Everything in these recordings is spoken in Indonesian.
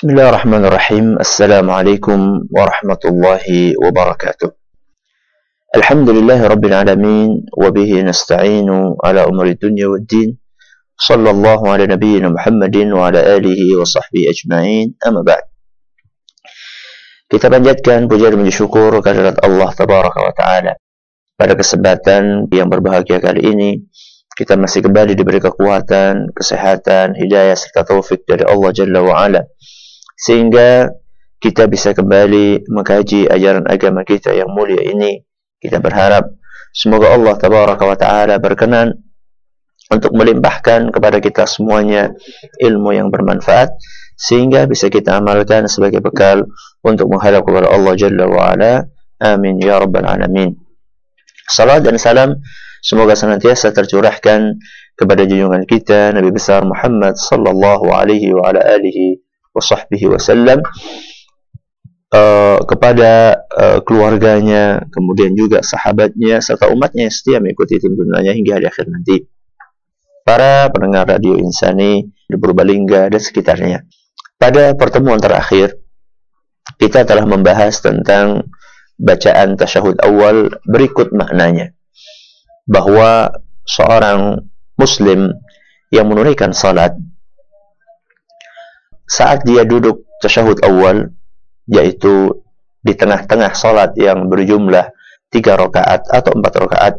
بسم الله الرحمن الرحيم السلام عليكم ورحمة الله وبركاته الحمد لله رب العالمين وبه نستعين على أمر الدنيا والدين صلى الله على نبينا محمد وعلى آله وصحبه أجمعين أما بعد Kita panjatkan puja dan syukur kehadirat Allah Tabaraka wa Ta'ala. Pada kesempatan yang berbahagia kali ini, kita masih kembali diberi kekuatan, kesehatan, hidayah serta taufik dari Allah Jalla wa Ala. Sehingga kita bisa kembali mengkaji ajaran agama kita yang mulia ini. Kita berharap semoga Allah Tabaraka wa Ta'ala berkenan untuk melimpahkan kepada kita semuanya ilmu yang bermanfaat sehingga bisa kita amalkan sebagai bekal untuk menghadap kepada Allah Jalla wa Ala. Amin ya rabbal alamin. Salam dan salam semoga senantiasa tercurahkan kepada junjungan kita Nabi besar Muhammad sallallahu alaihi wa ala alihi wa wasallam uh, kepada uh, keluarganya, kemudian juga sahabatnya serta umatnya yang setia mengikuti tuntunannya hingga hari akhir nanti. Para pendengar radio Insani di Purbalingga dan sekitarnya. Pada pertemuan terakhir, kita telah membahas tentang bacaan tasyahud awal berikut maknanya. Bahwa seorang muslim yang menunaikan salat saat dia duduk tasyahud awal yaitu di tengah-tengah salat yang berjumlah tiga rakaat atau empat rakaat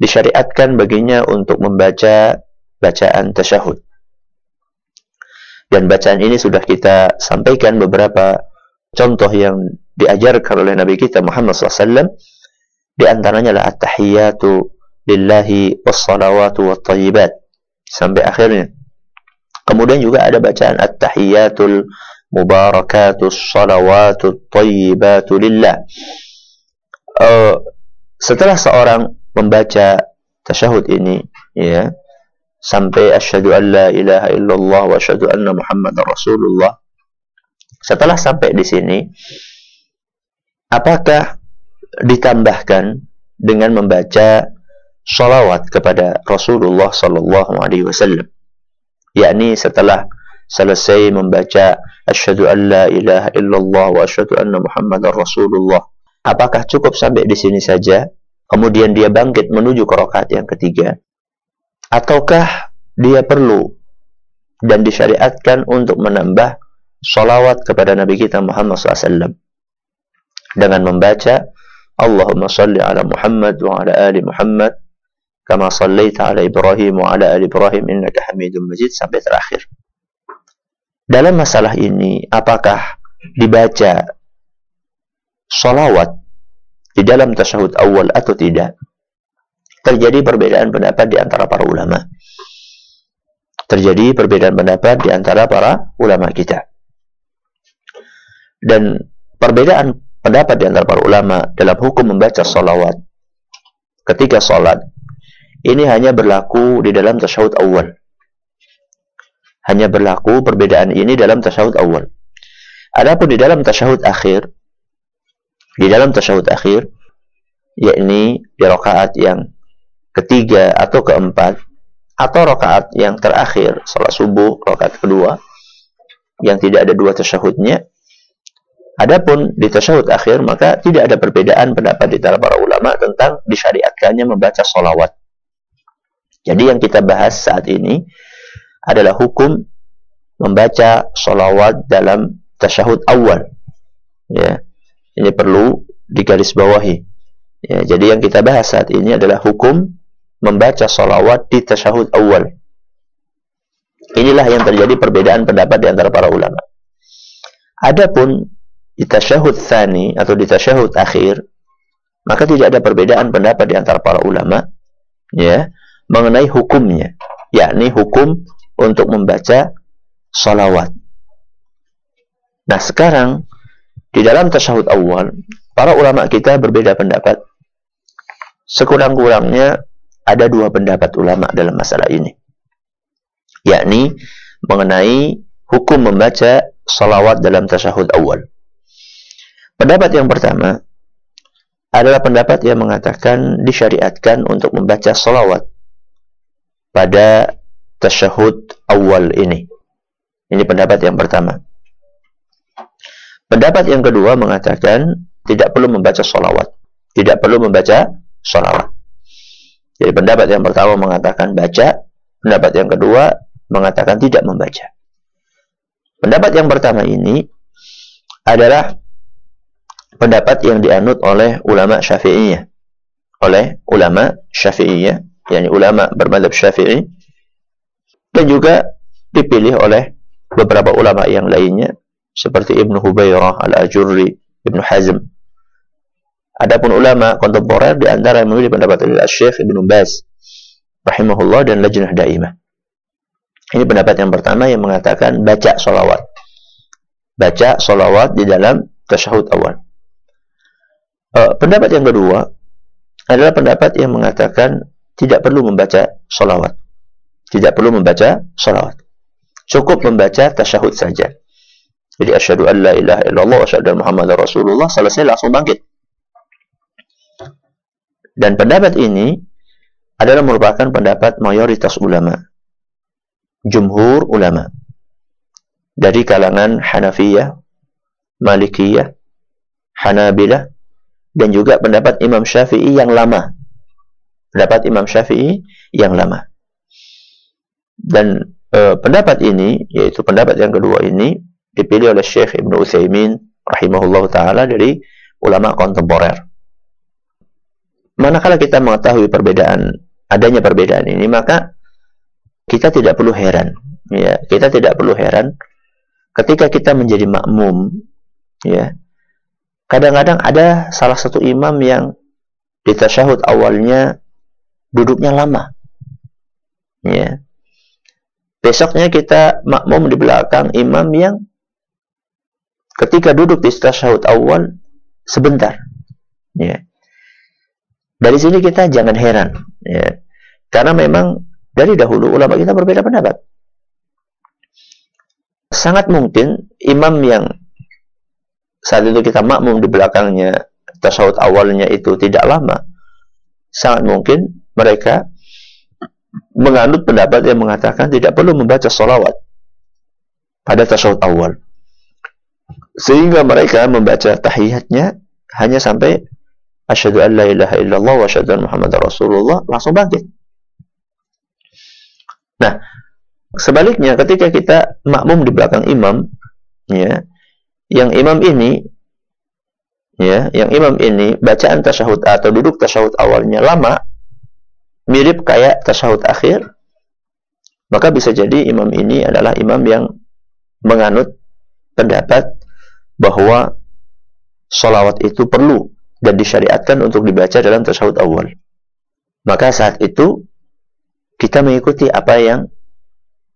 disyariatkan baginya untuk membaca bacaan tasyahud dan bacaan ini sudah kita sampaikan beberapa contoh yang diajarkan oleh Nabi kita Muhammad SAW. Di antaranya lah at-tahiyyatu lillahi was-salawatu wat-tayyibat. Sampai akhirnya. Kemudian juga ada bacaan at-tahiyyatul mubarakatus salawatu tayyibatu lillah. Uh, setelah seorang membaca tasyahud ini, ya, sampai asyhadu an la ilaha illallah wa asyhadu anna muhammadar rasulullah setelah sampai di sini apakah ditambahkan dengan membaca salawat kepada Rasulullah sallallahu alaihi wasallam yakni setelah selesai membaca asyhadu an la ilaha illallah wa asyhadu anna muhammadar rasulullah. Apakah cukup sampai di sini saja? Kemudian dia bangkit menuju ke rakaat yang ketiga. Ataukah dia perlu dan disyariatkan untuk menambah salawat kepada Nabi kita Muhammad SAW dengan membaca Allahumma salli ala Muhammad wa ala ali Muhammad kama sallaita ala Ibrahim wa ala ali Ibrahim innaka Hamidum Majid sampai terakhir. Dalam masalah ini apakah dibaca salawat di dalam tasyahud awal atau tidak? terjadi perbedaan pendapat di antara para ulama. Terjadi perbedaan pendapat di antara para ulama kita. Dan perbedaan pendapat di antara para ulama dalam hukum membaca salawat ketika salat ini hanya berlaku di dalam tasyahud awal. Hanya berlaku perbedaan ini dalam tasyahud awal. Adapun di dalam tasyahud akhir, di dalam tasyahud akhir, yakni di rakaat yang ketiga atau keempat atau rakaat yang terakhir salat subuh rakaat kedua yang tidak ada dua tasyahudnya adapun di tasyahud akhir maka tidak ada perbedaan pendapat di antara para ulama tentang disyariatkannya membaca solawat jadi yang kita bahas saat ini adalah hukum membaca solawat dalam tasyahud awal ya ini perlu digarisbawahi ya jadi yang kita bahas saat ini adalah hukum membaca salawat di tasyahud awal. Inilah yang terjadi perbedaan pendapat di antara para ulama. Adapun di tasyahud tsani atau di tasyahud akhir, maka tidak ada perbedaan pendapat di antara para ulama ya mengenai hukumnya, yakni hukum untuk membaca salawat. Nah, sekarang di dalam tasyahud awal, para ulama kita berbeda pendapat. Sekurang-kurangnya ada dua pendapat ulama dalam masalah ini. Yakni mengenai hukum membaca salawat dalam tasyahud awal. Pendapat yang pertama adalah pendapat yang mengatakan disyariatkan untuk membaca salawat pada tasyahud awal ini. Ini pendapat yang pertama. Pendapat yang kedua mengatakan tidak perlu membaca sholawat. Tidak perlu membaca sholawat. Jadi pendapat yang pertama mengatakan baca, pendapat yang kedua mengatakan tidak membaca. Pendapat yang pertama ini adalah pendapat yang dianut oleh ulama Syafi'iyah. Oleh ulama Syafi'iyah, yakni ulama bermadhab Syafi'i dan juga dipilih oleh beberapa ulama yang lainnya seperti Ibnu Hubairah Al-Ajurri, Ibnu Hazm Adapun ulama kontemporer di antara yang memilih pendapat adalah Syekh Ibnu Baz rahimahullah dan Lajnah Daimah. Ini pendapat yang pertama yang mengatakan baca solawat. Baca solawat di dalam tasyahud awal. Uh, pendapat yang kedua adalah pendapat yang mengatakan tidak perlu membaca solawat. Tidak perlu membaca solawat. Cukup membaca tasyahud saja. Jadi asyhadu an la ilaha illallah asyhadu Muhammad Rasulullah selesai langsung bangkit. Dan pendapat ini adalah merupakan pendapat mayoritas ulama. Jumhur ulama. Dari kalangan Hanafiyah, Malikiyah, Hanabilah, dan juga pendapat Imam Syafi'i yang lama. Pendapat Imam Syafi'i yang lama. Dan e, pendapat ini, yaitu pendapat yang kedua ini, dipilih oleh Syekh Ibn Utsaimin rahimahullah ta'ala dari ulama kontemporer. Manakala kita mengetahui perbedaan adanya perbedaan ini, maka kita tidak perlu heran. Ya, kita tidak perlu heran ketika kita menjadi makmum. Ya, kadang-kadang ada salah satu imam yang di tasyahud awalnya duduknya lama. Ya. Besoknya kita makmum di belakang imam yang ketika duduk di tasyahud awal sebentar. Ya. Dari sini kita jangan heran, ya. Karena memang dari dahulu ulama kita berbeda pendapat. Sangat mungkin imam yang saat itu kita makmum di belakangnya tasawuf awalnya itu tidak lama, sangat mungkin mereka menganut pendapat yang mengatakan tidak perlu membaca solawat pada tasawuf awal. Sehingga mereka membaca tahiyatnya hanya sampai asyhadu an la ilaha illallah wa asyhadu anna muhammadar rasulullah langsung bangkit. Nah, sebaliknya ketika kita makmum di belakang imam ya, yang imam ini ya, yang imam ini bacaan tasyahud atau duduk tasyahud awalnya lama mirip kayak tasyahud akhir, maka bisa jadi imam ini adalah imam yang menganut pendapat bahwa solawat itu perlu dan disyariatkan untuk dibaca dalam tasawuf awal. Maka saat itu kita mengikuti apa yang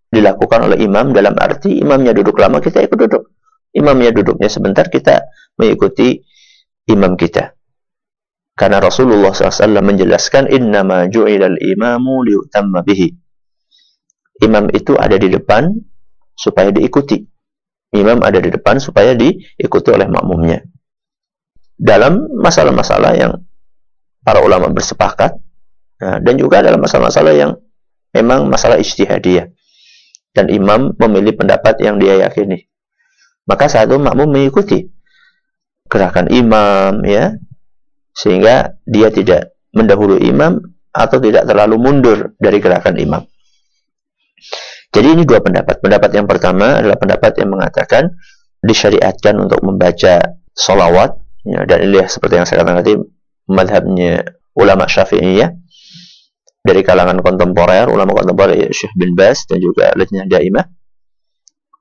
dilakukan oleh imam dalam arti imamnya duduk lama kita ikut duduk. Imamnya duduknya sebentar kita mengikuti imam kita. Karena Rasulullah SAW menjelaskan innama ju'ilal imamu liutamma bihi. Imam itu ada di depan supaya diikuti. Imam ada di depan supaya diikuti oleh makmumnya dalam masalah-masalah yang para ulama bersepakat nah, dan juga dalam masalah-masalah yang memang masalah ijtihadiyah dan imam memilih pendapat yang dia yakini maka saat itu makmum mengikuti gerakan imam ya sehingga dia tidak mendahului imam atau tidak terlalu mundur dari gerakan imam jadi ini dua pendapat pendapat yang pertama adalah pendapat yang mengatakan disyariatkan untuk membaca solawat Ya, dan ini seperti yang saya katakan tadi madhabnya ulama syafi'iyah dari kalangan kontemporer, ulama kontemporer ya, Syekh bin Bas dan juga Lajnah Daimah.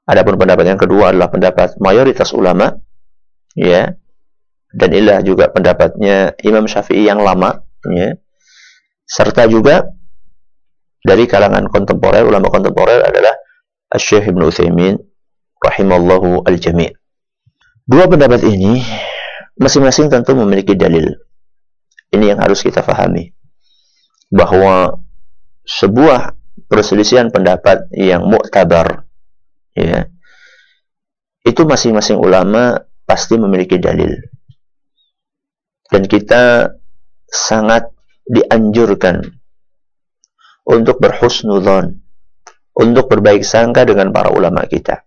Adapun pendapat yang kedua adalah pendapat mayoritas ulama, ya. Dan inilah juga pendapatnya Imam Syafi'i yang lama, ya. Serta juga dari kalangan kontemporer, ulama kontemporer adalah Syekh Ibn Utsaimin rahimallahu al-jami'. Dua pendapat ini Masing-masing tentu memiliki dalil. Ini yang harus kita fahami. Bahwa sebuah perselisihan pendapat yang muktabar ya itu masing-masing ulama pasti memiliki dalil. Dan kita sangat dianjurkan untuk berhusnudzon, untuk berbaik sangka dengan para ulama kita.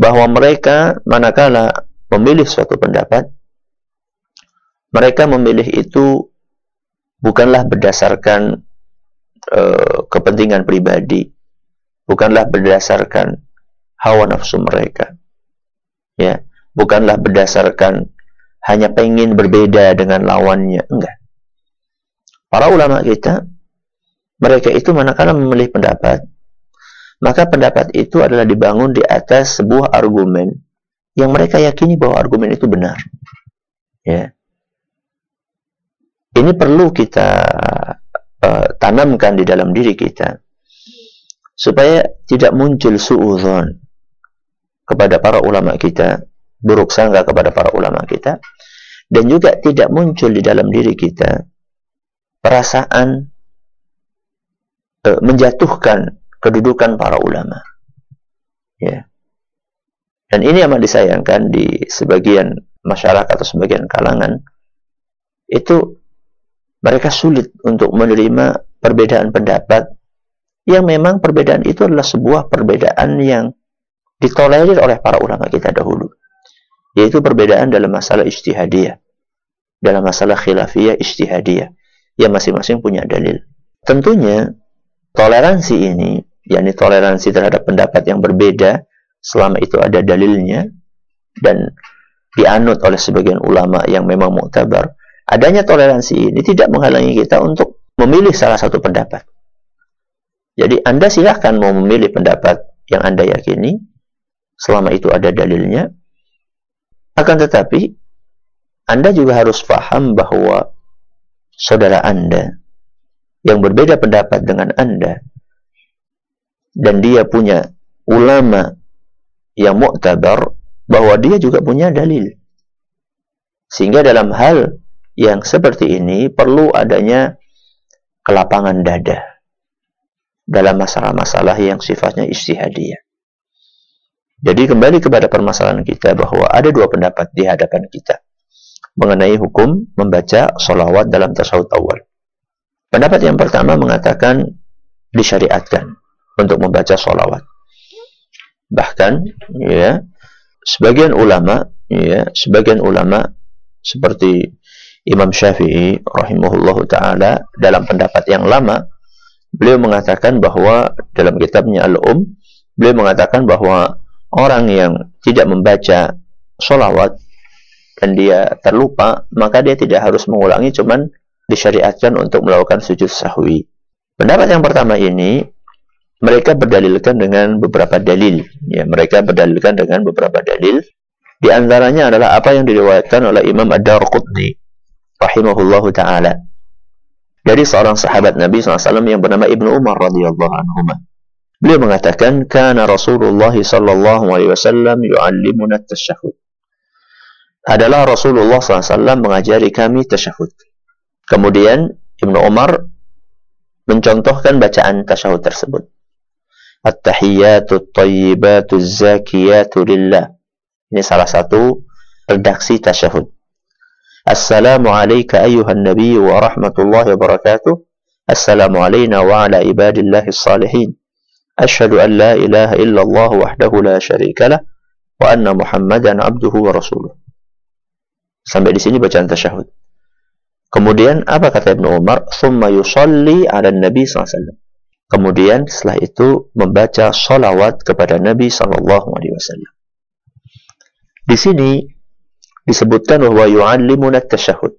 Bahwa mereka manakala memilih suatu pendapat, mereka memilih itu bukanlah berdasarkan uh, kepentingan pribadi, bukanlah berdasarkan hawa nafsu mereka. Ya, bukanlah berdasarkan hanya pengen berbeda dengan lawannya, enggak. Para ulama kita mereka itu manakala memilih pendapat, maka pendapat itu adalah dibangun di atas sebuah argumen yang mereka yakini bahwa argumen itu benar. Ya. Ini perlu kita uh, tanamkan di dalam diri kita supaya tidak muncul suudzon kepada para ulama kita, buruk sangka kepada para ulama kita dan juga tidak muncul di dalam diri kita perasaan uh, menjatuhkan kedudukan para ulama. Ya. Dan ini amat disayangkan di sebagian masyarakat atau sebagian kalangan itu mereka sulit untuk menerima perbedaan pendapat yang memang perbedaan itu adalah sebuah perbedaan yang ditolerir oleh para ulama kita dahulu yaitu perbedaan dalam masalah ijtihadiyah. Dalam masalah khilafiyah ijtihadiyah. Yang masing-masing punya dalil. Tentunya toleransi ini yakni toleransi terhadap pendapat yang berbeda selama itu ada dalilnya dan dianut oleh sebagian ulama yang memang muktabar adanya toleransi ini tidak menghalangi kita untuk memilih salah satu pendapat. Jadi anda silahkan mau memilih pendapat yang anda yakini selama itu ada dalilnya akan tetapi anda juga harus paham bahwa saudara anda yang berbeda pendapat dengan anda dan dia punya ulama yang muktabar bahwa dia juga punya dalil. Sehingga dalam hal yang seperti ini perlu adanya kelapangan dada dalam masalah-masalah yang sifatnya istihadiyah. Jadi kembali kepada permasalahan kita bahwa ada dua pendapat di hadapan kita mengenai hukum membaca solawat dalam tasawuf awal. Pendapat yang pertama mengatakan disyariatkan untuk membaca sholawat. Bahkan, ya, sebagian ulama, ya, sebagian ulama seperti Imam Syafi'i rahimahullahu taala dalam pendapat yang lama beliau mengatakan bahwa dalam kitabnya Al-Um beliau mengatakan bahwa orang yang tidak membaca sholawat dan dia terlupa maka dia tidak harus mengulangi cuman disyariatkan untuk melakukan sujud sahwi. Pendapat yang pertama ini mereka berdalilkan dengan beberapa dalil. Ya, mereka berdalilkan dengan beberapa dalil. Di antaranya adalah apa yang diriwayatkan oleh Imam Ad-Darqutni rahimahullahu taala dari seorang sahabat Nabi SAW yang bernama Ibnu Umar radhiyallahu anhu. Beliau mengatakan, "Kana Rasulullah sallallahu alaihi wasallam yu'allimuna tasyahud." Adalah Rasulullah SAW mengajari kami tasyahud. Kemudian Ibnu Umar mencontohkan bacaan tasyahud tersebut. At-tahiyyatu at-tayyibatu az-zakiyatu lillah. Ini salah satu redaksi tasyahud. Assalamu alayka ayyuhan nabiy wa rahmatullahi wa barakatuh. Assalamu alayna wa ala ibadillahi salihin. Ashhadu an la ilaha illallah wahdahu la syarika lah wa anna Muhammadan abduhu wa rasuluh. Sampai di sini bacaan tasyahud. Kemudian apa kata Ibnu Umar? Thumma yusalli ala Nabi sallallahu Kemudian setelah itu membaca salawat kepada Nabi Shallallahu Alaihi Wasallam. Di sini disebutkan bahwa yu'allimuna tasyahud,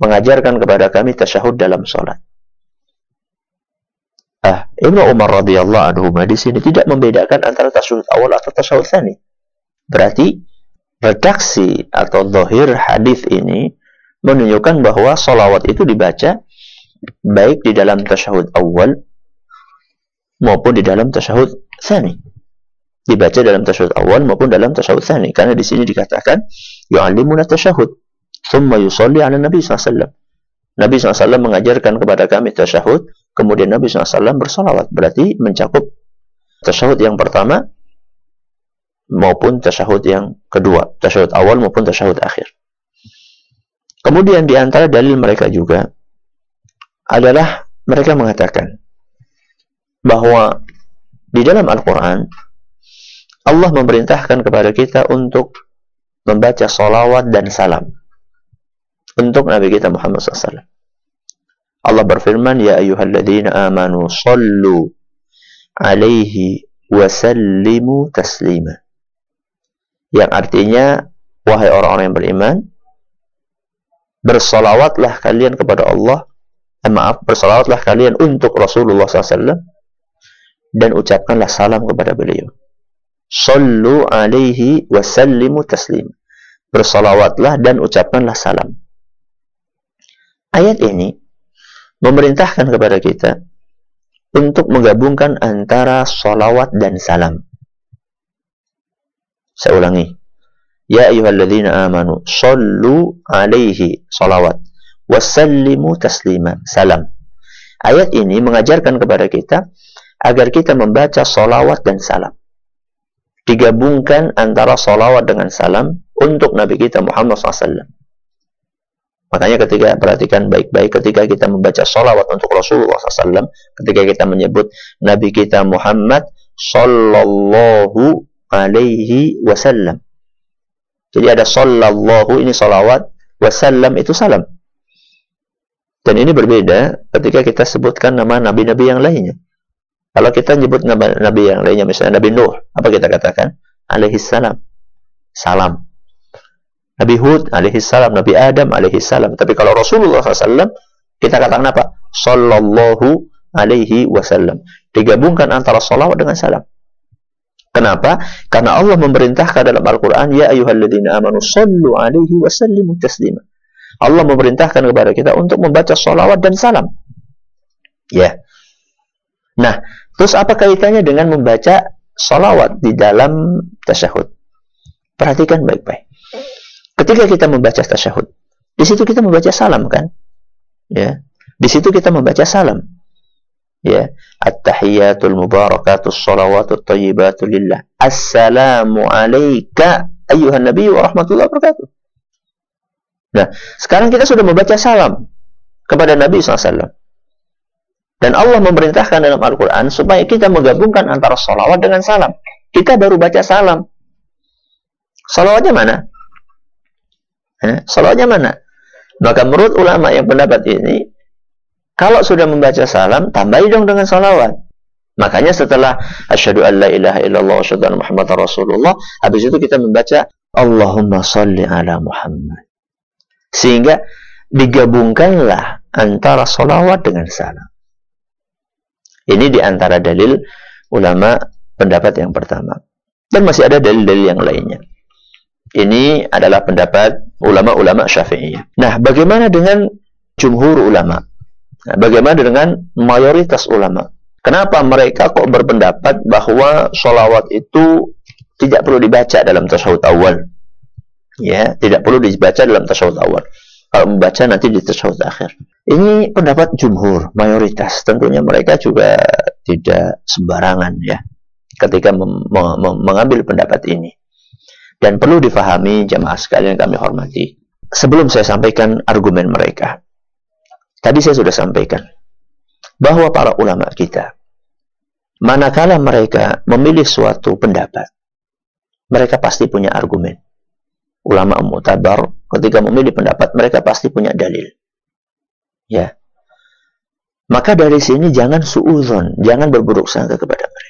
mengajarkan kepada kami tasyahud dalam salat. Ah, Ibnu Umar radhiyallahu anhu di sini tidak membedakan antara tasyahud awal atau tasyahud tsani. Berarti redaksi atau zahir hadis ini menunjukkan bahwa salawat itu dibaca baik di dalam tasyahud awal maupun di dalam tasyahud tsani. Dibaca dalam tasyahud awal maupun dalam tasyahud tsani karena di sini dikatakan yu'allimuna tasyahud thumma yusalli 'ala Nabi SAW. Nabi SAW mengajarkan kepada kami tasyahud, kemudian Nabi SAW bersalawat. Berarti mencakup tasyahud yang pertama maupun tasyahud yang kedua, tasyahud awal maupun tasyahud akhir. Kemudian di antara dalil mereka juga adalah mereka mengatakan bahwa di dalam Al-Quran Allah memerintahkan kepada kita untuk membaca salawat dan salam untuk Nabi kita Muhammad SAW. Allah berfirman, Ya ayuhalladzina amanu sallu alaihi wasallimu taslima. Yang artinya, wahai orang-orang yang beriman, bersolawatlah kalian kepada Allah, eh, maaf, bersolawatlah kalian untuk Rasulullah SAW, dan ucapkanlah salam kepada beliau. Sallu alaihi wasallimu taslima. Bersolawatlah dan ucapkanlah salam. Ayat ini memerintahkan kepada kita untuk menggabungkan antara solawat dan salam. Saya ulangi. Ya ayuhalladzina amanu sallu alaihi salawat wasallimu taslima salam. Ayat ini mengajarkan kepada kita agar kita membaca solawat dan salam. Digabungkan antara solawat dengan salam untuk Nabi kita Muhammad SAW. Makanya ketika perhatikan baik-baik ketika kita membaca salawat untuk Rasulullah SAW, ketika kita menyebut Nabi kita Muhammad Sallallahu Alaihi Wasallam. Jadi ada Sallallahu ini salawat, Wasallam itu salam. Dan ini berbeda ketika kita sebutkan nama nabi-nabi yang lainnya. Kalau kita menyebut nama nabi yang lainnya, misalnya Nabi Nuh, apa kita katakan? Alaihi salam. Salam. Nabi Hud alaihi salam, Nabi Adam alaihi salam. Tapi kalau Rasulullah SAW, kita katakan apa? Sallallahu alaihi wasallam. Digabungkan antara salawat dengan salam. Kenapa? Karena Allah memerintahkan dalam Al-Quran, Ya ayuhalladzina amanu sallu alaihi wasallimu taslima. Allah memerintahkan kepada kita untuk membaca salawat dan salam. Ya. Nah, terus apa kaitannya dengan membaca salawat di dalam tasyahud? Perhatikan baik-baik. Ketika kita membaca tasyahud, di situ kita membaca salam kan? Ya. Di situ kita membaca salam. Ya. At-tahiyatul mubarakatus salawatut thayyibatu lillah. Assalamu alayka ayyuhan nabi wa rahmatullahi wabarakatuh. Nah, sekarang kita sudah membaca salam kepada Nabi SAW. Dan Allah memerintahkan dalam Al-Quran supaya kita menggabungkan antara salawat dengan salam. Kita baru baca salam. Salawatnya mana? Eh, salawatnya mana? Maka menurut ulama yang pendapat ini, kalau sudah membaca salam, tambahi dong dengan salawat. Makanya setelah asyhadu an la ilaha illallah wa muhammadar rasulullah, habis itu kita membaca Allahumma salli ala Muhammad. Sehingga digabungkanlah antara salawat dengan salam. Ini di antara dalil ulama pendapat yang pertama. Dan masih ada dalil-dalil yang lainnya. Ini adalah pendapat ulama-ulama Syafi'iyah. Nah, bagaimana dengan jumhur ulama? Nah, bagaimana dengan mayoritas ulama? Kenapa mereka kok berpendapat bahwa sholawat itu tidak perlu dibaca dalam tasawuf awal? Ya, tidak perlu dibaca dalam tasawuf awal. Kalau membaca nanti di tasawuf akhir. Ini pendapat jumhur, mayoritas. Tentunya mereka juga tidak sembarangan ya ketika mengambil pendapat ini. Dan perlu difahami jemaah sekalian kami hormati. Sebelum saya sampaikan argumen mereka. Tadi saya sudah sampaikan. Bahwa para ulama kita. Manakala mereka memilih suatu pendapat. Mereka pasti punya argumen. Ulama mutabar ketika memilih pendapat mereka pasti punya dalil. Ya. Maka dari sini jangan suuzon, jangan berburuk sangka kepada mereka.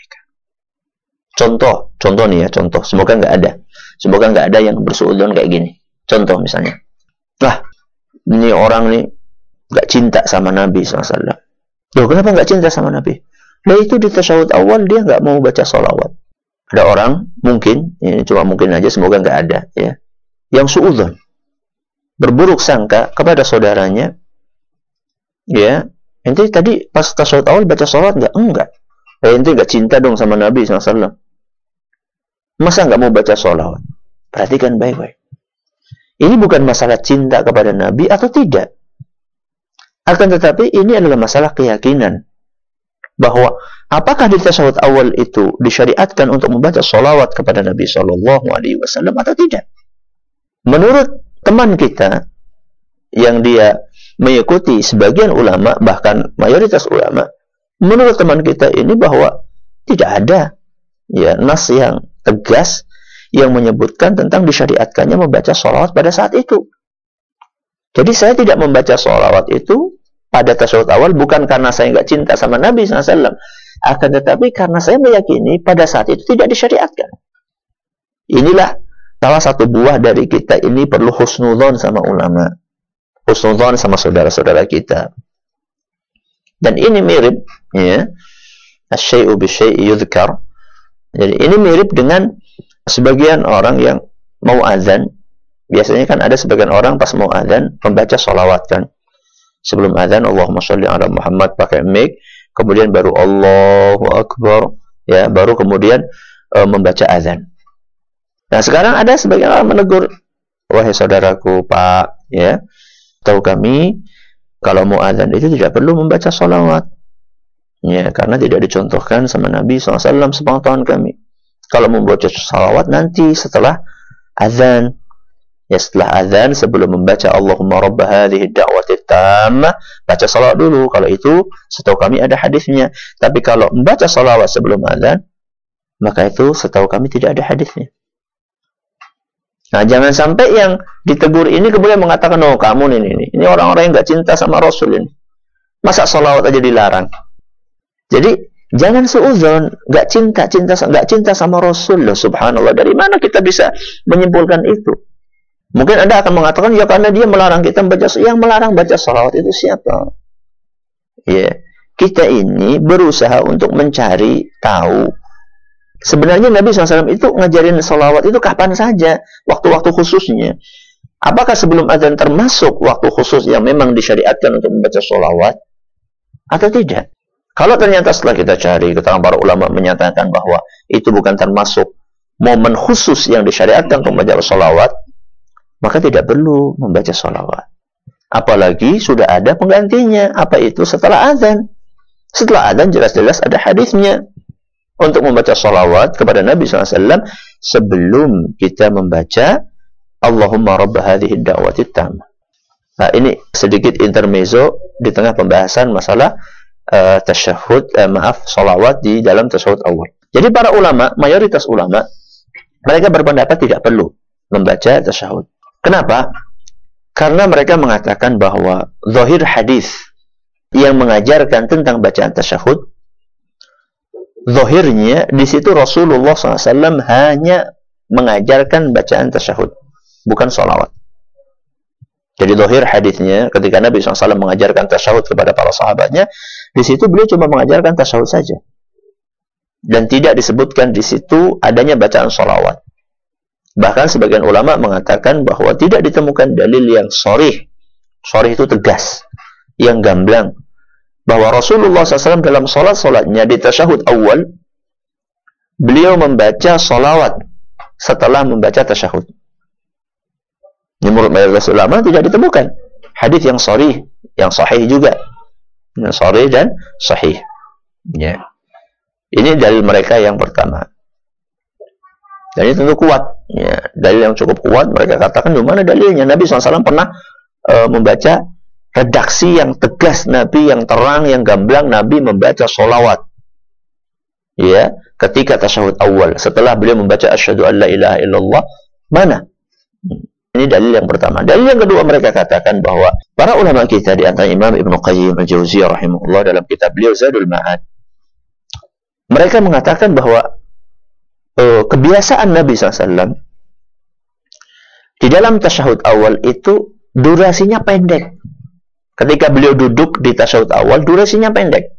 Contoh, contoh nih ya, contoh. Semoga nggak ada. Semoga nggak ada yang bersuudon kayak gini. Contoh misalnya. Lah, ini orang nih nggak cinta sama Nabi SAW. Loh, kenapa nggak cinta sama Nabi? Lah itu di tasawuf awal dia nggak mau baca sholawat. Ada orang mungkin, ini cuma mungkin aja, semoga nggak ada ya, yang suudon berburuk sangka kepada saudaranya, ya, ente tadi pas tasawuf awal baca sholat nggak? Enggak. Eh, ente nggak cinta dong sama Nabi SAW. Masa nggak mau baca sholawat? Perhatikan baik-baik. Ini bukan masalah cinta kepada Nabi atau tidak. Akan tetapi ini adalah masalah keyakinan. Bahwa apakah di tasawuf awal itu disyariatkan untuk membaca sholawat kepada Nabi Shallallahu Alaihi Wasallam atau tidak? Menurut teman kita yang dia mengikuti sebagian ulama bahkan mayoritas ulama, menurut teman kita ini bahwa tidak ada ya nas yang tegas yang menyebutkan tentang disyariatkannya membaca sholawat pada saat itu. Jadi saya tidak membaca sholawat itu pada tasawuf awal bukan karena saya nggak cinta sama Nabi SAW. Akan tetapi karena saya meyakini pada saat itu tidak disyariatkan. Inilah salah satu buah dari kita ini perlu husnudon sama ulama. Husnudon sama saudara-saudara kita. Dan ini mirip, ya, asyai'u bisyai'i yudhkar. Jadi ini mirip dengan sebagian orang yang mau azan. Biasanya kan ada sebagian orang pas mau azan membaca sholawat kan. Sebelum azan Allahumma sholli ala Muhammad pakai mic. Kemudian baru Allahu Akbar. Ya baru kemudian e, membaca azan. Nah sekarang ada sebagian orang menegur wahai saudaraku Pak ya. Tahu kami kalau mau azan itu tidak perlu membaca sholawat ya karena tidak dicontohkan sama Nabi SAW sepengetahuan kami kalau membaca sholawat nanti setelah azan Ya setelah azan sebelum membaca Allahumma rabb hadhihi da'wati tammah baca salawat dulu. Kalau itu setahu kami ada hadisnya. Tapi kalau membaca salawat sebelum azan maka itu setahu kami tidak ada hadisnya. Nah, jangan sampai yang ditegur ini kemudian mengatakan, "Oh, kamu ini ini, ini orang-orang yang enggak cinta sama Rasul ini. Masa salawat aja dilarang?" Jadi, jangan seuzon, enggak cinta, cinta enggak cinta sama Rasul loh, subhanallah. Dari mana kita bisa menyimpulkan itu? Mungkin Anda akan mengatakan, ya karena dia melarang kita membaca, yang melarang baca salawat itu siapa? Ya, kita ini berusaha untuk mencari tahu. Sebenarnya Nabi SAW itu ngajarin salawat itu kapan saja, waktu-waktu khususnya. Apakah sebelum azan termasuk waktu khusus yang memang disyariatkan untuk membaca salawat? Atau tidak? Kalau ternyata setelah kita cari, keterangan para ulama menyatakan bahwa itu bukan termasuk momen khusus yang disyariatkan untuk membaca salawat, maka tidak perlu membaca sholawat. Apalagi sudah ada penggantinya. Apa itu setelah azan? Setelah azan jelas-jelas ada hadisnya untuk membaca sholawat kepada Nabi SAW sebelum kita membaca Allahumma rabb hadhihi da'wati tam. Nah, ini sedikit intermezzo di tengah pembahasan masalah uh, tasyahud, uh, maaf, sholawat di dalam tasyahud awal. Jadi para ulama, mayoritas ulama, mereka berpendapat tidak perlu membaca tasyahud. Kenapa? Karena mereka mengatakan bahwa zahir hadis yang mengajarkan tentang bacaan tasyahud zahirnya di situ Rasulullah SAW hanya mengajarkan bacaan tasyahud bukan solawat jadi zahir hadisnya ketika Nabi SAW mengajarkan tasyahud kepada para sahabatnya di situ beliau cuma mengajarkan tasyahud saja dan tidak disebutkan di situ adanya bacaan solawat Bahkan sebagian ulama mengatakan bahwa tidak ditemukan dalil yang sorih. Sorih itu tegas. Yang gamblang. Bahwa Rasulullah SAW dalam solat-solatnya di tasyahud awal, beliau membaca solawat setelah membaca tasyahud. Menurut mayoritas ulama tidak ditemukan. Hadis yang sorih, yang sahih juga. Yang sorih dan sahih. Ya. Ini dalil mereka yang pertama. Dan ini tentu kuat. Ya, dalil yang cukup kuat. Mereka katakan di mana dalilnya. Nabi SAW pernah e, membaca redaksi yang tegas Nabi, yang terang, yang gamblang. Nabi membaca solawat. Ya, ketika tasyahud awal. Setelah beliau membaca asyhadu an la ilaha illallah. Mana? Ini dalil yang pertama. Dalil yang kedua mereka katakan bahwa para ulama kita di antara Imam Ibn Qayyim al-Jauziyah rahimahullah dalam kitab beliau Zadul Ma'ad. Mereka mengatakan bahwa uh, kebiasaan Nabi SAW di dalam tasyahud awal itu durasinya pendek. Ketika beliau duduk di tasyahud awal, durasinya pendek.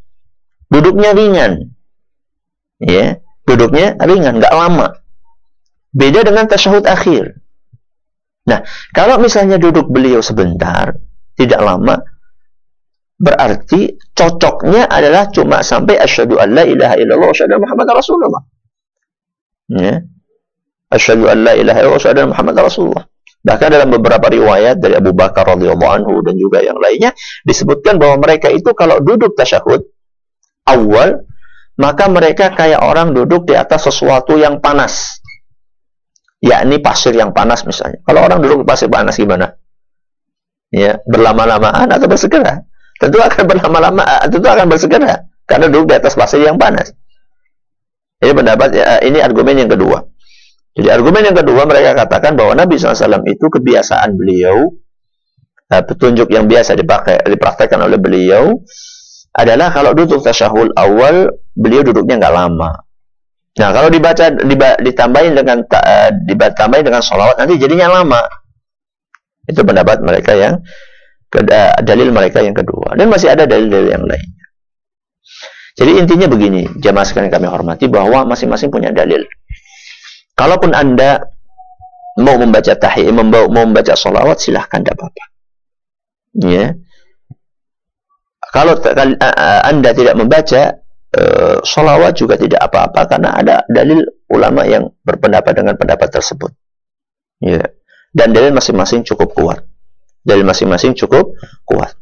Duduknya ringan. Ya, duduknya ringan, nggak lama. Beda dengan tasyahud akhir. Nah, kalau misalnya duduk beliau sebentar, tidak lama, berarti cocoknya adalah cuma sampai asyhadu alla ilaha illallah wa asyhadu Muhammad Rasulullah. Ya. Asyhadu an la ilaha illallah wa asyhadu Muhammad Rasulullah. Bahkan dalam beberapa riwayat dari Abu Bakar radhiyallahu anhu dan juga yang lainnya disebutkan bahwa mereka itu kalau duduk tasyahud awal maka mereka kayak orang duduk di atas sesuatu yang panas. Yakni pasir yang panas misalnya. Kalau orang duduk di pasir panas gimana? Ya, berlama-lamaan atau bersegera? Tentu akan berlama-lama, tentu akan bersegera karena duduk di atas pasir yang panas. Ini pendapat ya, ini argumen yang kedua. Jadi argumen yang kedua mereka katakan bahwa Nabi SAW itu kebiasaan beliau uh, petunjuk yang biasa dipakai dipraktekkan oleh beliau adalah kalau duduk tasyahud awal beliau duduknya nggak lama. Nah kalau dibaca diba, ditambahin dengan uh, ditambahin dengan sholawat nanti jadinya lama. Itu pendapat mereka yang uh, dalil mereka yang kedua dan masih ada dalil-dalil yang lainnya. Jadi intinya begini, jamaah sekalian kami hormati bahwa masing-masing punya dalil. Kalaupun Anda mau membaca tahiyat, mau membaca salawat, silahkan tidak apa-apa. Ya. Kalau Anda tidak membaca uh, salawat juga tidak apa-apa karena ada dalil ulama yang berpendapat dengan pendapat tersebut. Ya. Dan dalil masing-masing cukup kuat. Dalil masing-masing cukup kuat.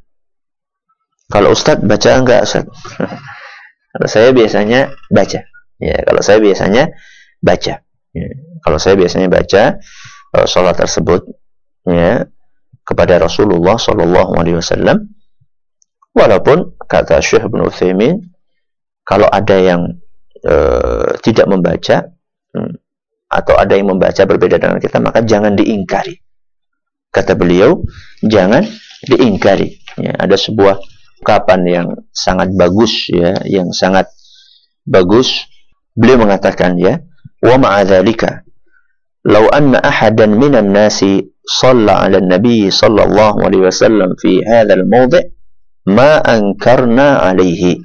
Kalau Ustadz baca enggak Ustadz? Kalau saya biasanya baca. Ya, kalau saya biasanya baca. Ya, kalau saya biasanya baca uh, sholat tersebut ya kepada Rasulullah Shallallahu Alaihi Wasallam. Walaupun kata Syekh bin Utsaimin kalau ada yang uh, tidak membaca hmm, atau ada yang membaca berbeda dengan kita maka jangan diingkari. Kata beliau jangan diingkari. Ya, ada sebuah ungkapan yang sangat bagus ya, yang sangat bagus. Beliau mengatakan ya, wa ma'adzalika law anna ahadan minan nasi shalla 'ala an-nabi sallallahu alaihi wasallam fi hadzal mawdi' ma ankarna 'alaihi.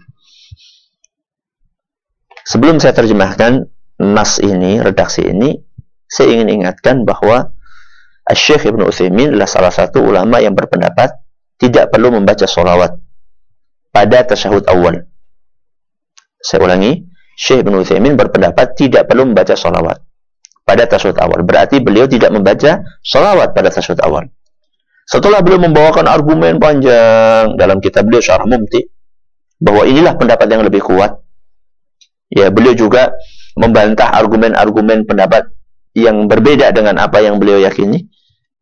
Sebelum saya terjemahkan nas ini, redaksi ini, saya ingin ingatkan bahwa Syekh Ibn Uthaymin adalah salah satu ulama yang berpendapat tidak perlu membaca solawat pada tasyahud awal. Saya ulangi, Syekh Ibn Uthaymin berpendapat tidak perlu membaca salawat pada tasyahud awal. Berarti beliau tidak membaca salawat pada tasyahud awal. Setelah beliau membawakan argumen panjang dalam kitab beliau Syarah Mumti bahwa inilah pendapat yang lebih kuat. Ya, beliau juga membantah argumen-argumen pendapat yang berbeda dengan apa yang beliau yakini.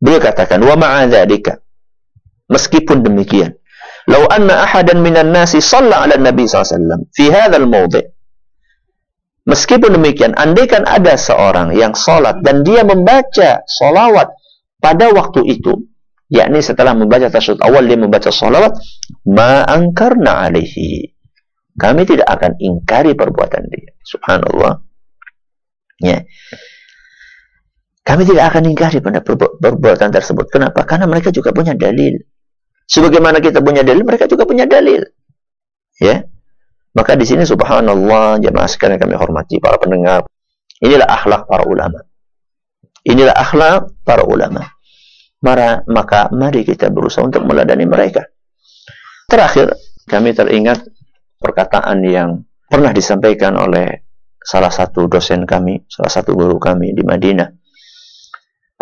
Beliau katakan, "Wa ma'adzalika." Meskipun demikian, "Lau anna ahadan minan nasi shalla 'ala Nabi SAW fi hadzal mawdi'." Meskipun demikian, andaikan ada seorang yang sholat dan dia membaca sholawat pada waktu itu, yakni setelah membaca tasyahud awal dia membaca sholawat, ma'angkarna alaihi. Kami tidak akan ingkari perbuatan dia. Subhanallah. Ya. Kami tidak akan ingkari perbuatan tersebut. Kenapa? Karena mereka juga punya dalil. Sebagaimana kita punya dalil, mereka juga punya dalil. Ya. Maka di sini subhanallah jemaah sekalian kami hormati para pendengar. Inilah akhlak para ulama. Inilah akhlak para ulama. Mara, maka mari kita berusaha untuk meladani mereka. Terakhir, kami teringat perkataan yang pernah disampaikan oleh salah satu dosen kami, salah satu guru kami di Madinah.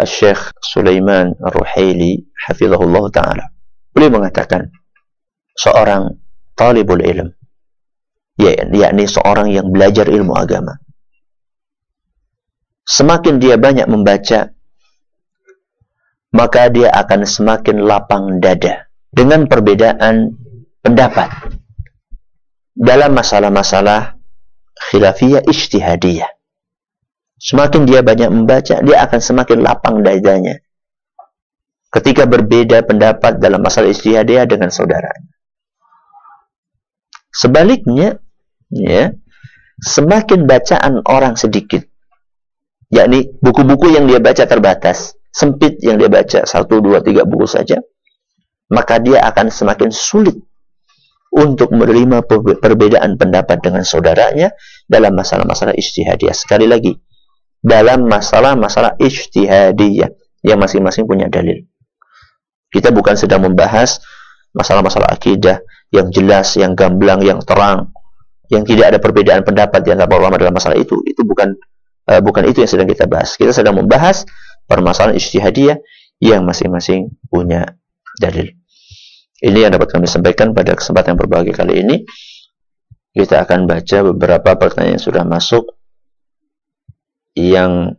Syekh Sulaiman Ar-Ruhaili hafizahullah taala. Beliau mengatakan seorang talibul ilm ya, yakni seorang yang belajar ilmu agama. Semakin dia banyak membaca, maka dia akan semakin lapang dada dengan perbedaan pendapat dalam masalah-masalah khilafiyah ijtihadiyah. Semakin dia banyak membaca, dia akan semakin lapang dadanya ketika berbeda pendapat dalam masalah istihadiyah dengan saudaranya. Sebaliknya, ya, semakin bacaan orang sedikit, yakni buku-buku yang dia baca terbatas, sempit yang dia baca satu, dua, tiga buku saja, maka dia akan semakin sulit untuk menerima perbedaan pendapat dengan saudaranya dalam masalah-masalah istihadiyah. Sekali lagi, dalam masalah-masalah istihadiyah yang masing-masing punya dalil. Kita bukan sedang membahas masalah-masalah akidah yang jelas, yang gamblang, yang terang, yang tidak ada perbedaan pendapat di antara ulama dalam masalah itu. Itu bukan uh, bukan itu yang sedang kita bahas. Kita sedang membahas permasalahan ijtihadiyah yang masing-masing punya dalil. Ini yang dapat kami sampaikan pada kesempatan yang kali ini. Kita akan baca beberapa pertanyaan yang sudah masuk yang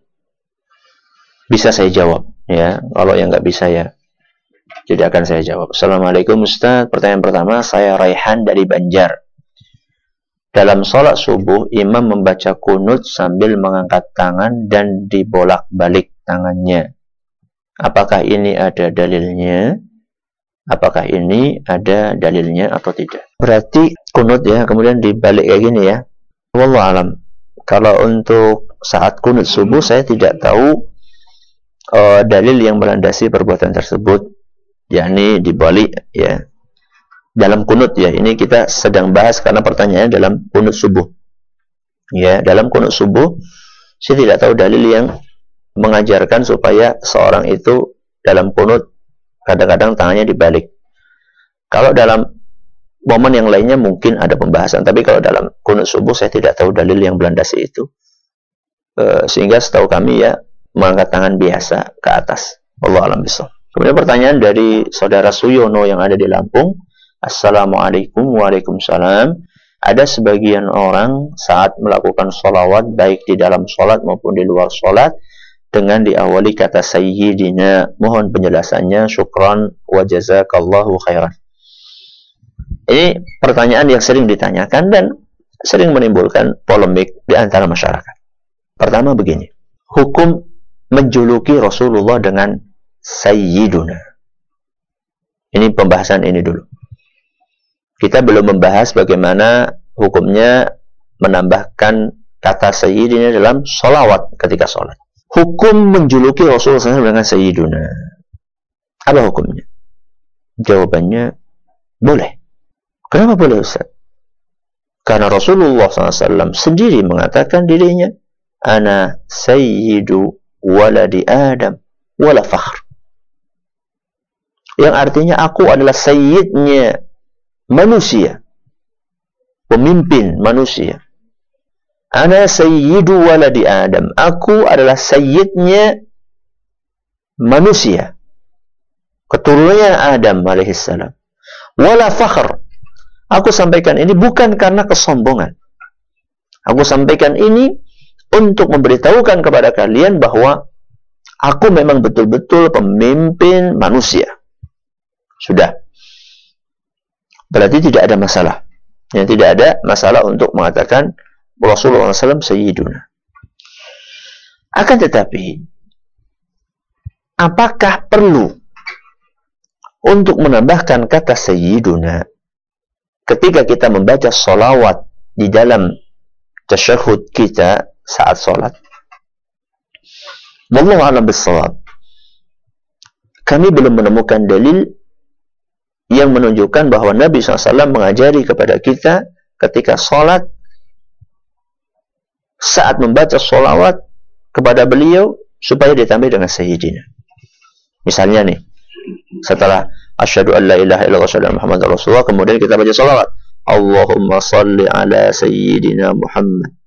bisa saya jawab ya. Kalau yang nggak bisa ya jadi akan saya jawab. Assalamualaikum Ustaz. Pertanyaan pertama, saya Raihan dari Banjar. dalam sholat subuh imam membaca kunut sambil mengangkat tangan dan dibolak-balik tangannya. Apakah ini ada dalilnya? Apakah ini ada dalilnya atau tidak? Berarti kunut ya, kemudian dibalik kayak gini ya. Wallahu alam. Kalau untuk saat kunut subuh saya tidak tahu uh, dalil yang melandasi perbuatan tersebut, yakni dibalik ya. Dalam kunut ya, ini kita sedang bahas karena pertanyaannya dalam kunut subuh. Ya, dalam kunut subuh saya tidak tahu dalil yang mengajarkan supaya seorang itu dalam kunut kadang-kadang tangannya dibalik. Kalau dalam momen yang lainnya mungkin ada pembahasan, tapi kalau dalam kunut subuh saya tidak tahu dalil yang melandasi itu. E, sehingga setahu kami ya mengangkat tangan biasa ke atas. Allah alam bisa. Kemudian pertanyaan dari saudara Suyono yang ada di Lampung. Assalamualaikum Waalaikumsalam. Ada sebagian orang saat melakukan sholawat baik di dalam sholat maupun di luar sholat dengan diawali kata sayyidina. Mohon penjelasannya. Syukran wa jazakallahu khairan. Ini pertanyaan yang sering ditanyakan dan sering menimbulkan polemik di antara masyarakat. Pertama begini, hukum menjuluki Rasulullah dengan sayyiduna. Ini pembahasan ini dulu. Kita belum membahas bagaimana hukumnya menambahkan kata sayyidina dalam solawat ketika sholat hukum menjuluki Rasulullah SAW dengan Sayyiduna. Apa hukumnya? Jawabannya, boleh. Kenapa boleh Ustaz? Karena Rasulullah SAW sendiri mengatakan dirinya, Ana Sayyidu waladi Adam wala fakhr. Yang artinya aku adalah sayyidnya manusia. Pemimpin manusia. Ana sayyidu waladi Adam. Aku adalah sayyidnya manusia. Keturunannya Adam alaihissalam. Wala fakhr. Aku sampaikan ini bukan karena kesombongan. Aku sampaikan ini untuk memberitahukan kepada kalian bahwa aku memang betul-betul pemimpin manusia. Sudah. Berarti tidak ada masalah. Yang tidak ada masalah untuk mengatakan Rasulullah SAW Sayyiduna. Akan tetapi, apakah perlu untuk menambahkan kata Sayyiduna ketika kita membaca solawat di dalam tasyahud kita saat sholat? Wallahu a'lam bissawab. Kami belum menemukan dalil yang menunjukkan bahwa Nabi SAW mengajari kepada kita ketika sholat saat membaca sholawat kepada beliau supaya ditambah dengan sayyidina. Misalnya nih, setelah asyhadu an la ilaha illallah wa Muhammad Rasulullah, kemudian kita baca sholawat. Allahumma salli ala sayyidina Muhammad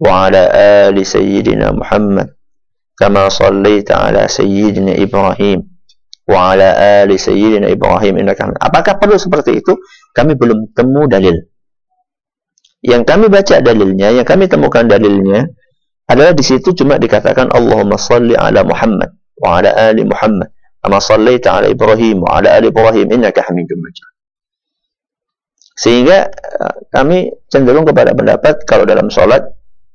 wa ala ali sayyidina Muhammad kama sallaita ala sayyidina Ibrahim wa ala ali sayyidina Ibrahim innaka Apakah perlu seperti itu? Kami belum temu dalil yang kami baca dalilnya, yang kami temukan dalilnya adalah di situ cuma dikatakan Allahumma salli ala Muhammad wa ala ali Muhammad kama sallaita ala Ibrahim wa ala ali Ibrahim innaka Hamidum Majid. Sehingga eh, kami cenderung kepada pendapat kalau dalam sholat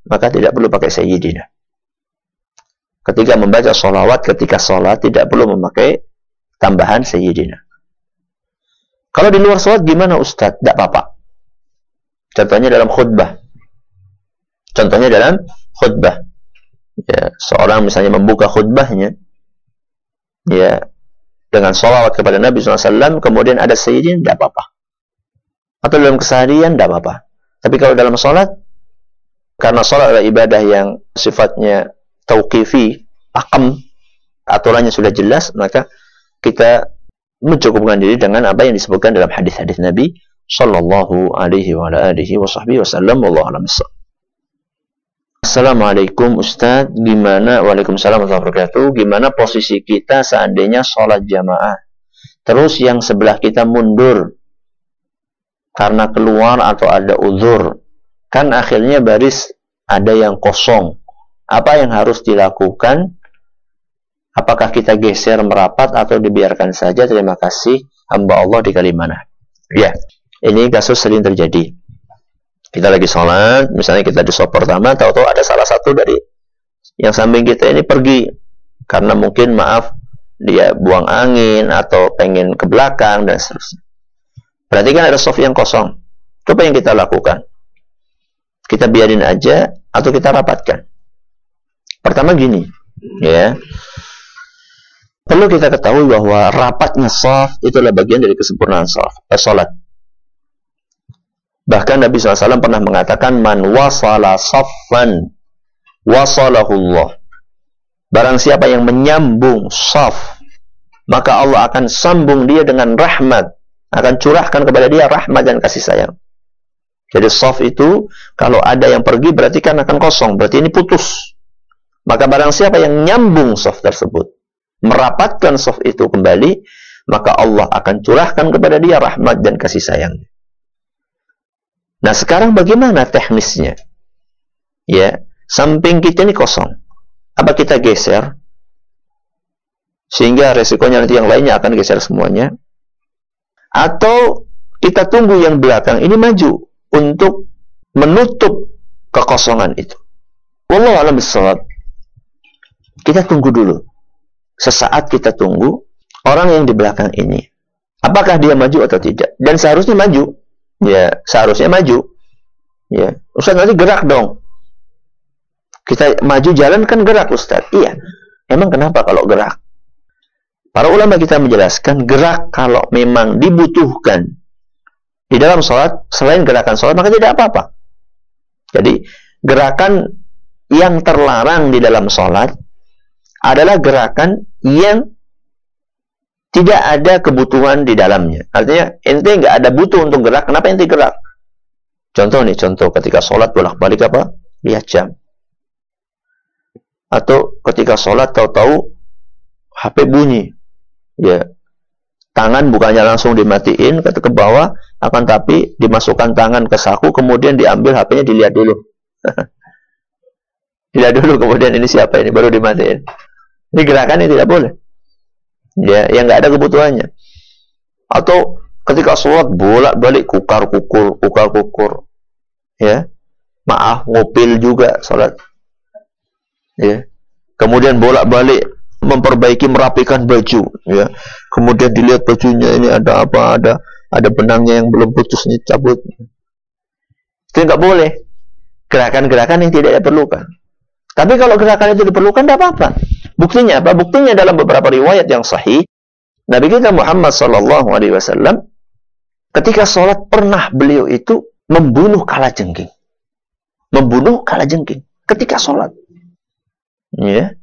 maka tidak perlu pakai sayyidina. Ketika membaca sholawat ketika sholat tidak perlu memakai tambahan sayyidina. Kalau di luar sholat gimana Ustadz? Tidak apa-apa. Contohnya dalam khutbah. Contohnya dalam khutbah. Ya, seorang misalnya membuka khutbahnya ya dengan sholawat kepada Nabi SAW kemudian ada sayyidin tidak apa-apa atau dalam keseharian tidak apa-apa tapi kalau dalam sholat karena sholat adalah ibadah yang sifatnya tauqifi akam aturannya sudah jelas maka kita mencukupkan diri dengan apa yang disebutkan dalam hadis-hadis Nabi sallallahu alaihi wa ala alihi wa sahbihi wasallam wallahu alam Assalamualaikum Ustaz, gimana Waalaikumsalam warahmatullahi wabarakatuh. Gimana posisi kita seandainya sholat jamaah? Terus yang sebelah kita mundur karena keluar atau ada uzur. Kan akhirnya baris ada yang kosong. Apa yang harus dilakukan? Apakah kita geser merapat atau dibiarkan saja? Terima kasih. Hamba Allah di Kalimantan. Ya. Ini kasus sering terjadi. Kita lagi sholat, misalnya kita di soft pertama, tahu-tahu ada salah satu dari yang samping kita ini pergi karena mungkin maaf dia buang angin atau pengen ke belakang dan seterusnya. Berarti kan ada soft yang kosong. Apa yang kita lakukan? Kita biarin aja atau kita rapatkan. Pertama gini, ya. Perlu kita ketahui bahwa rapatnya soft itulah bagian dari kesempurnaan soft, eh, salat. Bahkan Nabi SAW pernah mengatakan, Man wasala saffan wasalahullah. Barang siapa yang menyambung saf, maka Allah akan sambung dia dengan rahmat. Akan curahkan kepada dia rahmat dan kasih sayang. Jadi saf itu, kalau ada yang pergi berarti kan akan kosong. Berarti ini putus. Maka barang siapa yang nyambung saf tersebut, merapatkan saf itu kembali, maka Allah akan curahkan kepada dia rahmat dan kasih sayang. Nah, sekarang bagaimana teknisnya? Ya, samping kita ini kosong. Apa kita geser? Sehingga resikonya nanti yang lainnya akan geser semuanya. Atau kita tunggu yang belakang ini maju untuk menutup kekosongan itu. Wallahu a'lam bishawab. Kita tunggu dulu. Sesaat kita tunggu orang yang di belakang ini. Apakah dia maju atau tidak? Dan seharusnya maju ya seharusnya maju. Ya. Ustaz nanti gerak dong. Kita maju jalan kan gerak Ustaz iya. Emang kenapa kalau gerak? Para ulama kita menjelaskan gerak kalau memang dibutuhkan di dalam sholat selain gerakan sholat maka tidak apa-apa. Jadi gerakan yang terlarang di dalam sholat adalah gerakan yang tidak ada kebutuhan di dalamnya. Artinya ente nggak ada butuh untuk gerak, kenapa ente gerak? Contoh nih, contoh ketika sholat bolak-balik apa? Lihat jam. Atau ketika sholat tahu-tahu HP bunyi. Ya, tangan bukannya langsung dimatiin ke, ke bawah, akan tapi dimasukkan tangan ke saku, kemudian diambil HP-nya dilihat dulu. dilihat dulu, kemudian ini siapa ini, baru dimatiin. Ini gerakan ini tidak boleh ya yang nggak ada kebutuhannya. Atau ketika sholat bolak-balik kukar kukur kukar kukur. Ya maaf ngopil juga sholat. Ya kemudian bolak-balik memperbaiki merapikan baju. Ya kemudian dilihat bajunya ini ada apa ada ada benangnya yang belum putus nih cabut. Itu nggak boleh. Gerakan-gerakan yang tidak diperlukan. Tapi kalau gerakan itu diperlukan tidak apa-apa Buktinya apa? Buktinya dalam beberapa riwayat yang sahih, Nabi kita Muhammad sallallahu alaihi wasallam ketika sholat pernah beliau itu membunuh kala jengking. Membunuh kala jengking ketika sholat. Ya.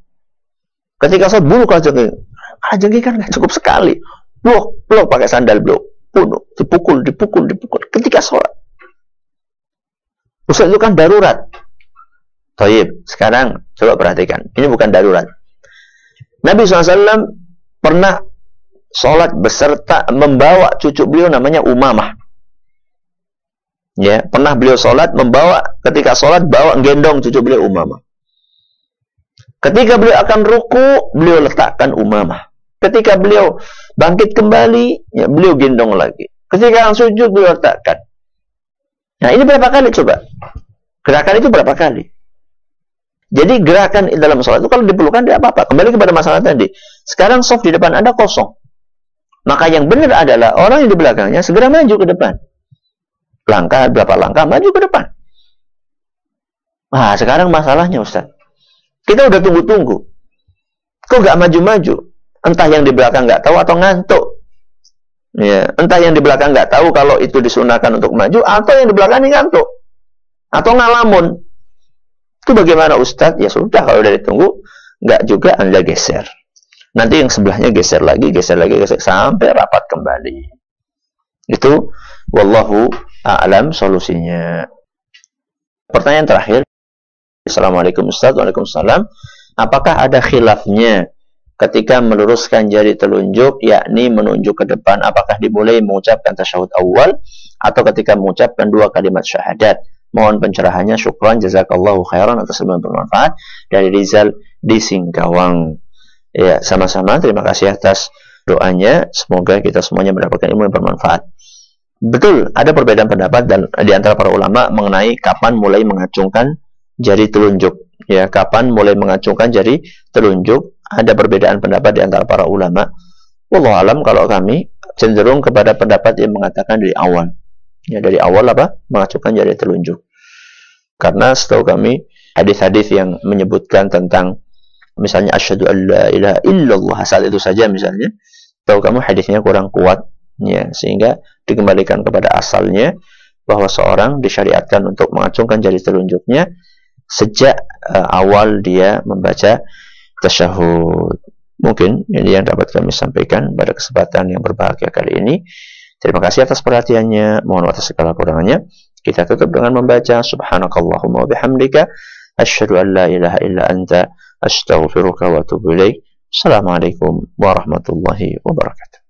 Ketika sholat bunuh kala jengking. Kala jengking kan cukup sekali. Blok, blok pakai sandal blok. Bunuh, dipukul, dipukul, dipukul ketika sholat. Ustaz itu kan darurat. Taib. Sekarang coba perhatikan. Ini bukan darurat. Nabi SAW pernah sholat beserta membawa cucu beliau namanya Umamah. Ya, pernah beliau sholat membawa ketika sholat bawa gendong cucu beliau Umamah. Ketika beliau akan ruku, beliau letakkan Umamah. Ketika beliau bangkit kembali, ya, beliau gendong lagi. Ketika sujud, beliau letakkan. Nah, ini berapa kali coba? Gerakan itu berapa kali? Jadi gerakan dalam sholat itu kalau diperlukan tidak apa-apa. Kembali kepada masalah tadi. Sekarang soft di depan Anda kosong. Maka yang benar adalah orang yang di belakangnya segera maju ke depan. Langkah, berapa langkah, maju ke depan. Nah, sekarang masalahnya Ustaz. Kita udah tunggu-tunggu. Kok gak maju-maju? Entah yang di belakang nggak tahu atau ngantuk. Ya, entah yang di belakang nggak tahu kalau itu disunahkan untuk maju atau yang di belakang ini ngantuk atau ngalamun. Itu bagaimana Ustadz? Ya sudah kalau udah ditunggu, nggak juga Anda geser. Nanti yang sebelahnya geser lagi, geser lagi, geser sampai rapat kembali. Itu wallahu a'lam solusinya. Pertanyaan terakhir. Assalamualaikum Ustaz. Waalaikumsalam. Apakah ada khilafnya ketika meluruskan jari telunjuk yakni menunjuk ke depan apakah dimulai mengucapkan tasyahud awal atau ketika mengucapkan dua kalimat syahadat Mohon pencerahannya. Syukran. Jazakallahu khairan atas ilmu bermanfaat. Dari Rizal di Singkawang. Ya, sama-sama. Terima kasih atas doanya. Semoga kita semuanya mendapatkan ilmu yang bermanfaat. Betul, ada perbedaan pendapat dan di antara para ulama mengenai kapan mulai mengacungkan jari telunjuk. Ya, kapan mulai mengacungkan jari telunjuk? Ada perbedaan pendapat di antara para ulama. Wallahu alam kalau kami cenderung kepada pendapat yang mengatakan dari awal. Ya, dari awal apa? Mengacungkan jari telunjuk. Karena setahu kami hadis-hadis yang menyebutkan tentang misalnya asyhadu alla ilaha illallah asal itu saja misalnya, tahu kamu hadisnya kurang kuat ya sehingga dikembalikan kepada asalnya bahwa seorang disyariatkan untuk mengacungkan jari telunjuknya sejak uh, awal dia membaca tasyahud. Mungkin ini yang dapat kami sampaikan pada kesempatan yang berbahagia kali ini. Terima kasih atas perhatiannya. Mohon atas segala kurangannya. Kita tutup dengan membaca subhanakallahumma bihamdika asyhadu an la ilaha illa anta astaghfiruka wa atubu ilaik. Assalamualaikum warahmatullahi wabarakatuh.